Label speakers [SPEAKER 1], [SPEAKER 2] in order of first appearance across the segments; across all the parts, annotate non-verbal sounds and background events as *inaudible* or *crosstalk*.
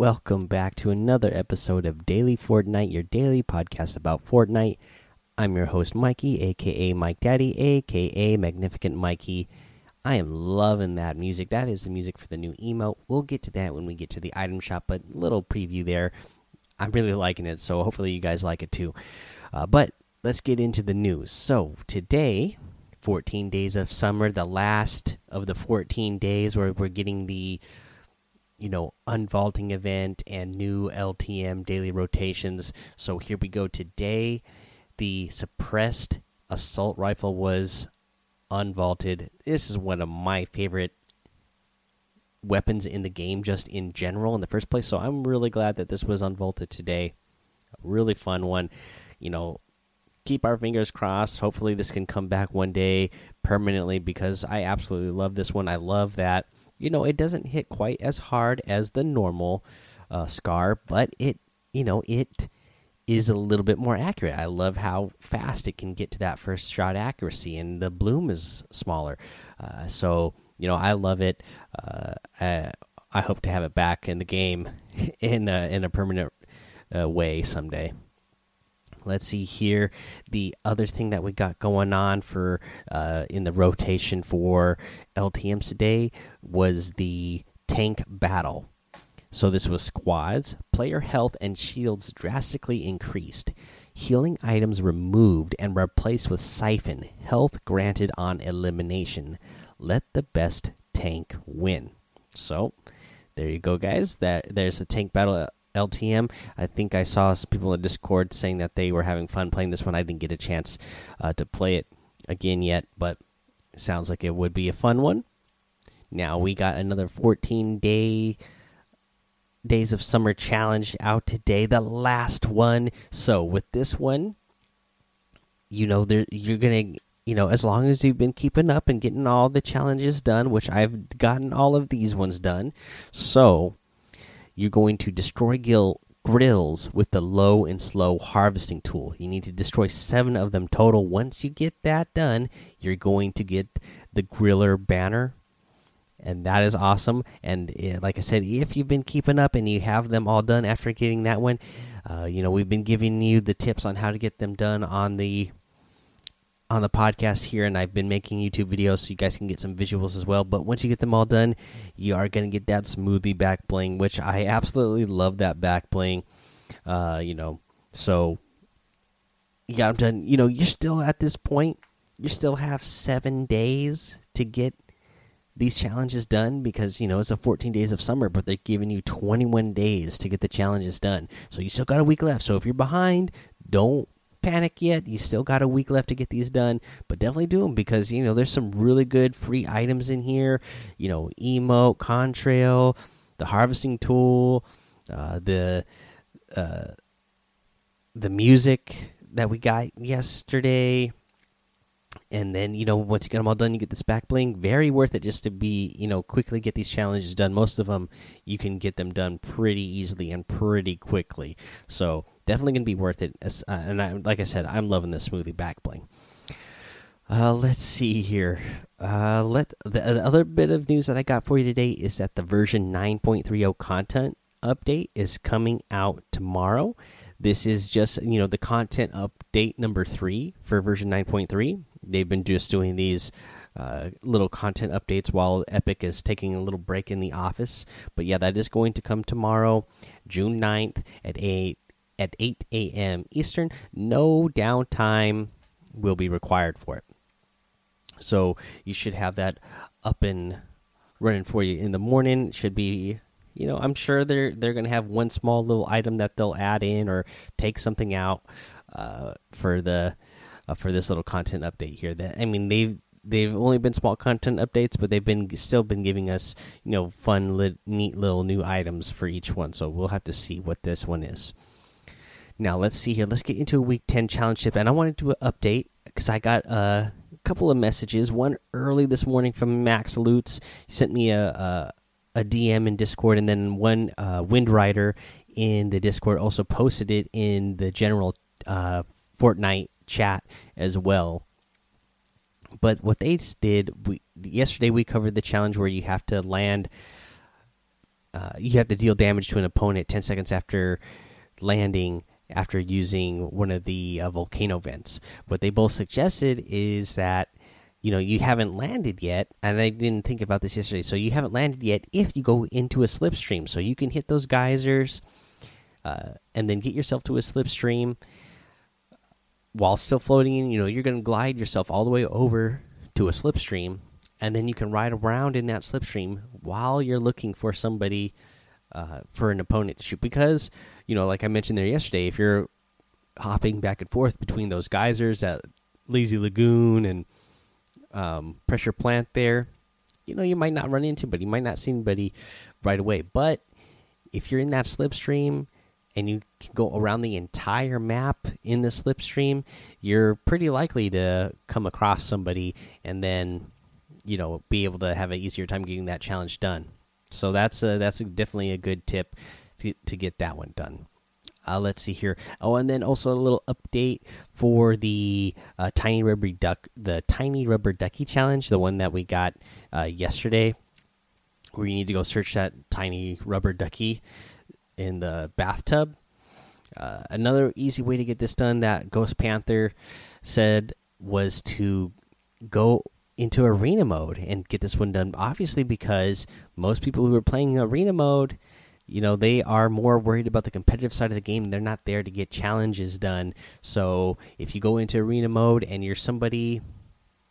[SPEAKER 1] Welcome back to another episode of Daily Fortnite, your daily podcast about Fortnite. I'm your host, Mikey, aka Mike Daddy, aka Magnificent Mikey. I am loving that music. That is the music for the new emote. We'll get to that when we get to the item shop, but little preview there. I'm really liking it, so hopefully you guys like it too. Uh, but let's get into the news. So today, 14 days of summer, the last of the 14 days where we're getting the you know, unvaulting event and new LTM daily rotations. So here we go. Today, the suppressed assault rifle was unvaulted. This is one of my favorite weapons in the game, just in general, in the first place. So I'm really glad that this was unvaulted today. A really fun one. You know, keep our fingers crossed. Hopefully, this can come back one day permanently because I absolutely love this one. I love that you know it doesn't hit quite as hard as the normal uh, scar, but it you know it is a little bit more accurate. I love how fast it can get to that first shot accuracy, and the bloom is smaller. Uh, so you know I love it. Uh, I, I, hope to have it back in the game *laughs* in a, in a permanent uh, way someday. Let's see here. The other thing that we got going on for uh, in the rotation for LTMs today was the tank battle. So this was squads, player health and shields drastically increased, healing items removed and replaced with siphon, health granted on elimination. Let the best tank win. So there you go, guys. That there's the tank battle LTM. I think I saw some people in Discord saying that they were having fun playing this one. I didn't get a chance uh, to play it again yet, but sounds like it would be a fun one. Now we got another 14 day days of summer challenge out today, the last one. So with this one, you know, there you're gonna you know, as long as you've been keeping up and getting all the challenges done, which I've gotten all of these ones done. So you're going to destroy gil grills with the low and slow harvesting tool. You need to destroy seven of them total. Once you get that done, you're going to get the griller banner. And that is awesome. And uh, like I said, if you've been keeping up and you have them all done after getting that one, uh, you know, we've been giving you the tips on how to get them done on the on the podcast here, and I've been making YouTube videos so you guys can get some visuals as well. But once you get them all done, you are going to get that smoothie back bling, which I absolutely love that back bling. Uh, you know, so you got them done. You know, you're still at this point. You still have seven days to get these challenges done because you know it's a 14 days of summer but they're giving you 21 days to get the challenges done so you still got a week left so if you're behind don't panic yet. You still got a week left to get these done, but definitely do them because you know there's some really good free items in here. You know, emote, contrail, the harvesting tool, uh, the uh, the music that we got yesterday and then you know once you get them all done you get this back bling. Very worth it just to be you know quickly get these challenges done. Most of them you can get them done pretty easily and pretty quickly. So definitely gonna be worth it. Uh, and I, like i said i'm loving the smoothie back bling. Uh, let's see here. Uh, let the, the other bit of news that I got for you today is that the version 9.30 content update is coming out tomorrow. This is just you know the content update number three for version 9.3 they've been just doing these uh, little content updates while Epic is taking a little break in the office. But yeah, that is going to come tomorrow, June 9th at 8 at 8 a.m. Eastern. No downtime will be required for it. So you should have that up and running for you in the morning. Should be you know, I'm sure they're they're gonna have one small little item that they'll add in or take something out uh, for the uh, for this little content update here. That I mean, they've they've only been small content updates, but they've been still been giving us you know fun, lit, neat little new items for each one. So we'll have to see what this one is. Now let's see here. Let's get into a week ten challenge tip, and I wanted to update because I got a couple of messages. One early this morning from Max Lutz. He sent me a, a a DM in Discord, and then one uh, Windrider in the Discord also posted it in the general uh, Fortnite chat as well. But what they did, we yesterday we covered the challenge where you have to land. Uh, you have to deal damage to an opponent 10 seconds after landing after using one of the uh, volcano vents. What they both suggested is that you know you haven't landed yet, and I didn't think about this yesterday. So you haven't landed yet if you go into a slipstream, so you can hit those geysers uh, and then get yourself to a slipstream while still floating in. You know you're going to glide yourself all the way over to a slipstream, and then you can ride around in that slipstream while you're looking for somebody uh, for an opponent to shoot because you know like i mentioned there yesterday if you're hopping back and forth between those geysers at lazy lagoon and um, pressure plant there you know you might not run into but you might not see anybody right away but if you're in that slipstream and you can go around the entire map in the slipstream you're pretty likely to come across somebody and then you know be able to have an easier time getting that challenge done so that's a, that's a, definitely a good tip to to get that one done. Uh, let's see here. Oh, and then also a little update for the uh, tiny rubber duck, the tiny rubber ducky challenge, the one that we got uh, yesterday, where you need to go search that tiny rubber ducky in the bathtub. Uh, another easy way to get this done that Ghost Panther said was to go into arena mode and get this one done. Obviously, because most people who are playing arena mode, you know, they are more worried about the competitive side of the game. They're not there to get challenges done. So if you go into arena mode and you're somebody,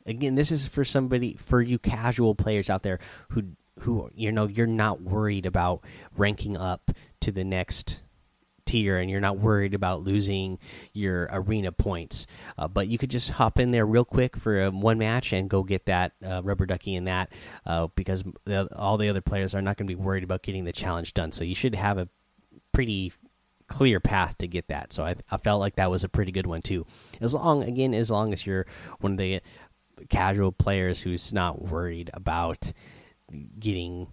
[SPEAKER 1] again, this is for somebody for you casual players out there who who you know you're not worried about ranking up to the next tier and you're not worried about losing your arena points. Uh, but you could just hop in there real quick for um, one match and go get that uh, rubber ducky in that uh, because the, all the other players are not going to be worried about getting the challenge done. So you should have a pretty clear path to get that. So I, I felt like that was a pretty good one too. As long again, as long as you're one of the casual players who's not worried about getting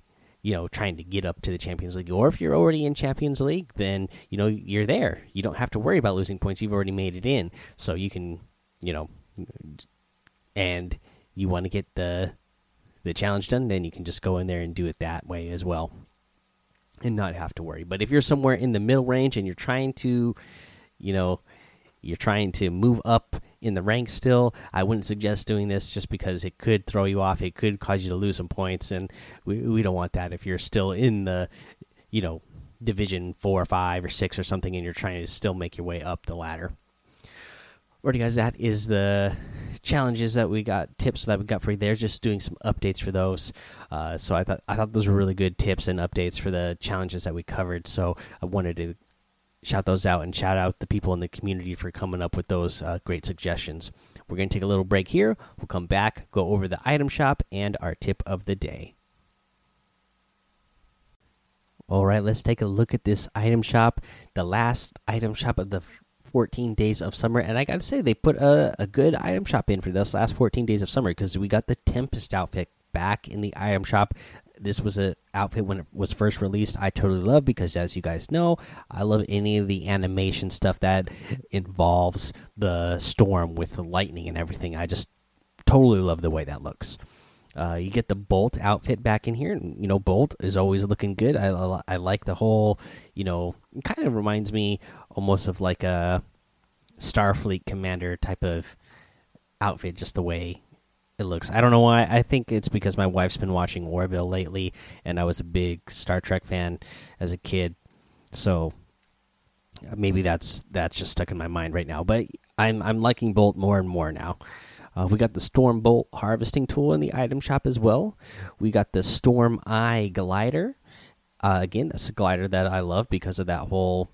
[SPEAKER 1] you know trying to get up to the Champions League. Or if you're already in Champions League, then you know you're there. You don't have to worry about losing points. You've already made it in, so you can you know, and you want to get the the challenge done, then you can just go in there and do it that way as well, and not have to worry. But if you're somewhere in the middle range and you're trying to, you know, you're trying to move up in the ranks still, I wouldn't suggest doing this just because it could throw you off. It could cause you to lose some points, and we we don't want that if you're still in the, you know, division four or five or six or something, and you're trying to still make your way up the ladder. Alrighty, guys, that is the challenges that we got, tips that we got for you there. Just doing some updates for those. Uh, so I thought I thought those were really good tips and updates for the challenges that we covered. So I wanted to shout those out and shout out the people in the community for coming up with those uh, great suggestions. We're going to take a little break here. We'll come back, go over the item shop and our tip of the day. All right, let's take a look at this item shop, the last item shop of the 14 days of summer. And I got to say, they put a, a good item shop in for this last 14 days of summer because we got the Tempest outfit back in the item shop this was a outfit when it was first released i totally love because as you guys know i love any of the animation stuff that involves the storm with the lightning and everything. I just totally love the way that looks. Uh, you get the bolt outfit back in here and you know bolt is always looking good. I, I like the whole you know kind of reminds me almost of like a starfleet commander type of outfit just the way it looks. I don't know why. I think it's because my wife's been watching Orville lately, and I was a big Star Trek fan as a kid, so maybe that's that's just stuck in my mind right now. But I'm I'm liking Bolt more and more now. Uh, we got the Storm Bolt harvesting tool in the item shop as well. We got the Storm Eye glider. Uh, again, that's a glider that I love because of that whole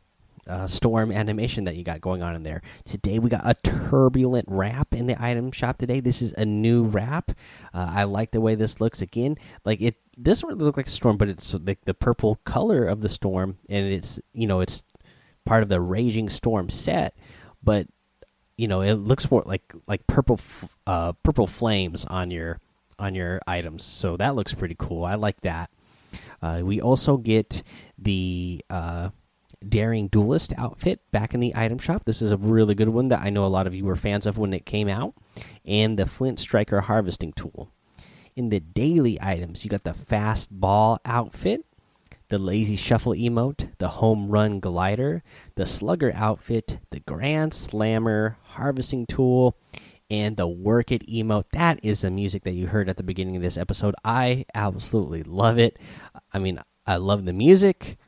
[SPEAKER 1] uh, storm animation that you got going on in there. Today we got a turbulent wrap in the item shop. Today this is a new wrap. Uh, I like the way this looks. Again, like it doesn't really look like a storm, but it's like the purple color of the storm, and it's you know it's part of the raging storm set, but you know it looks more like like purple uh, purple flames on your on your items. So that looks pretty cool. I like that. Uh, we also get the uh, Daring Duelist outfit back in the item shop. This is a really good one that I know a lot of you were fans of when it came out. And the Flint Striker harvesting tool. In the daily items, you got the Fast Ball outfit, the lazy shuffle emote, the home run glider, the slugger outfit, the grand slammer harvesting tool, and the work it emote. That is the music that you heard at the beginning of this episode. I absolutely love it. I mean, I love the music.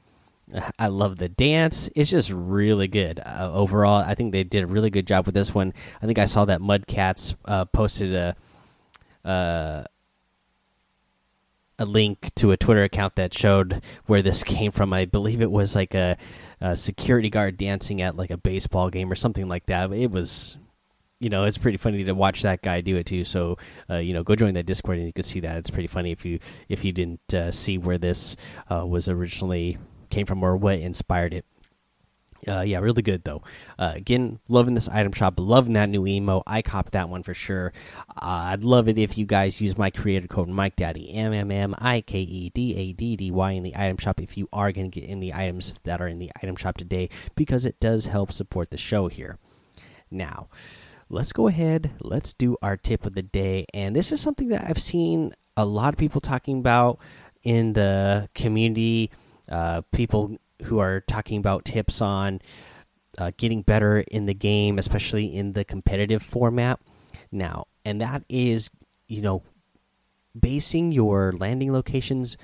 [SPEAKER 1] I love the dance. It's just really good uh, overall. I think they did a really good job with this one. I think I saw that Mudcats uh, posted a uh, a link to a Twitter account that showed where this came from. I believe it was like a, a security guard dancing at like a baseball game or something like that. It was you know it's pretty funny to watch that guy do it too so uh, you know go join that discord and you can see that it's pretty funny if you if you didn't uh, see where this uh, was originally came from or what inspired it uh, yeah, really good though. Uh, again, loving this item shop, loving that new emo. I copped that one for sure. Uh, I'd love it if you guys use my creator code Mike Daddy M M M I K E D A D D Y in the item shop if you are going to get in the items that are in the item shop today because it does help support the show here. Now, let's go ahead. Let's do our tip of the day, and this is something that I've seen a lot of people talking about in the community. Uh, people who are talking about tips on uh, getting better in the game, especially in the competitive format. Now, and that is, you know, basing your landing locations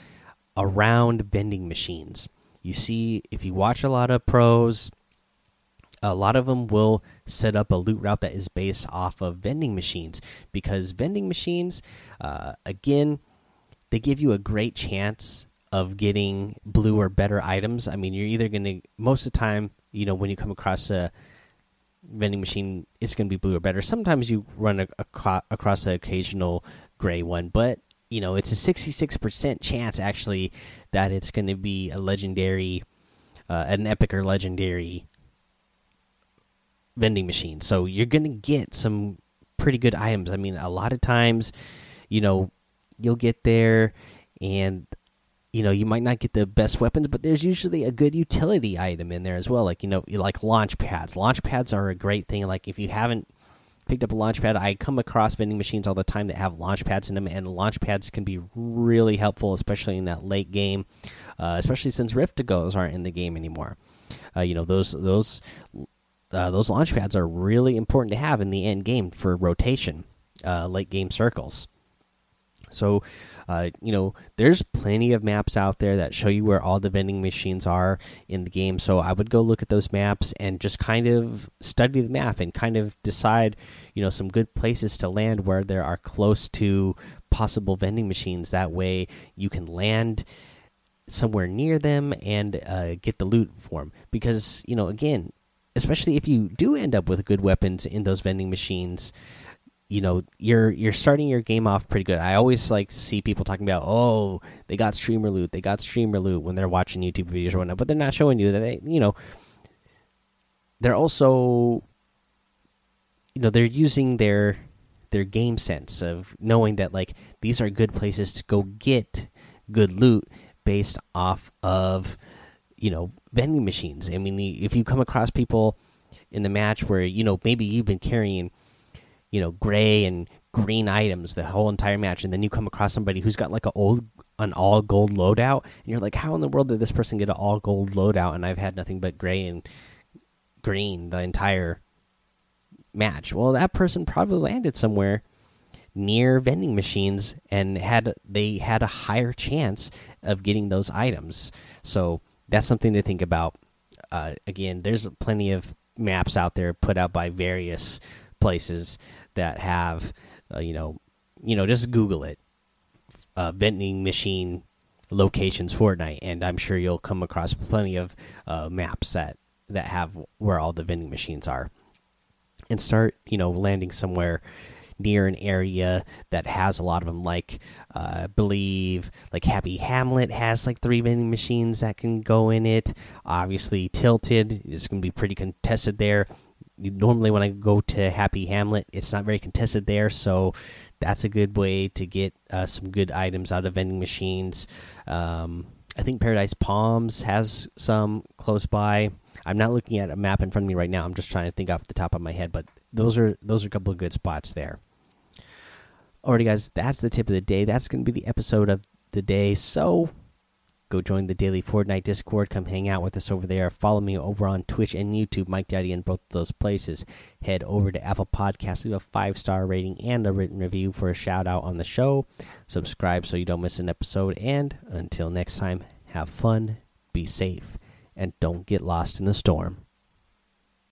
[SPEAKER 1] around vending machines. You see, if you watch a lot of pros, a lot of them will set up a loot route that is based off of vending machines because vending machines, uh, again, they give you a great chance of getting blue or better items. I mean, you're either going to most of the time, you know, when you come across a vending machine, it's going to be blue or better. Sometimes you run a, a, across the occasional gray one, but you know, it's a 66% chance actually that it's going to be a legendary, uh, an epic or legendary vending machine. So you're going to get some pretty good items. I mean, a lot of times, you know, you'll get there and you know you might not get the best weapons but there's usually a good utility item in there as well like you know like launch pads. Launch pads are a great thing like if you haven't picked up a launch pad i come across vending machines all the time that have launch pads in them and launch pads can be really helpful especially in that late game uh, especially since rift to goes aren't in the game anymore. Uh, you know those those uh, those launch pads are really important to have in the end game for rotation uh, late game circles so, uh, you know, there's plenty of maps out there that show you where all the vending machines are in the game. So I would go look at those maps and just kind of study the map and kind of decide, you know, some good places to land where there are close to possible vending machines. That way you can land somewhere near them and uh, get the loot for them. Because, you know, again, especially if you do end up with good weapons in those vending machines you know you're you're starting your game off pretty good. I always like see people talking about oh they got streamer loot, they got streamer loot when they're watching YouTube videos or whatnot, but they're not showing you that they you know they're also you know they're using their their game sense of knowing that like these are good places to go get good loot based off of you know vending machines. I mean if you come across people in the match where you know maybe you've been carrying you know gray and green items the whole entire match, and then you come across somebody who's got like an old an all gold loadout, and you're like, how in the world did this person get an all gold loadout? And I've had nothing but gray and green the entire match. Well, that person probably landed somewhere near vending machines and had they had a higher chance of getting those items. So that's something to think about. Uh, again, there's plenty of maps out there put out by various places that have, uh, you know, you know, just Google it, uh, vending machine locations Fortnite, and I'm sure you'll come across plenty of uh, maps that that have where all the vending machines are, and start, you know, landing somewhere near an area that has a lot of them like uh, i believe like happy hamlet has like three vending machines that can go in it. Obviously tilted is going to be pretty contested there normally when I go to Happy Hamlet, it's not very contested there, so that's a good way to get uh, some good items out of vending machines. Um, I think Paradise Palms has some close by. I'm not looking at a map in front of me right now. I'm just trying to think off the top of my head, but those are those are a couple of good spots there. Alrighty, guys, that's the tip of the day. That's going to be the episode of the day. So Go join the daily Fortnite Discord. Come hang out with us over there. Follow me over on Twitch and YouTube, Mike Daddy, in both of those places. Head over to Apple Podcasts, leave a five star rating and a written review for a shout out on the show. Subscribe so you don't miss an episode. And until next time, have fun, be safe, and don't get lost in the storm.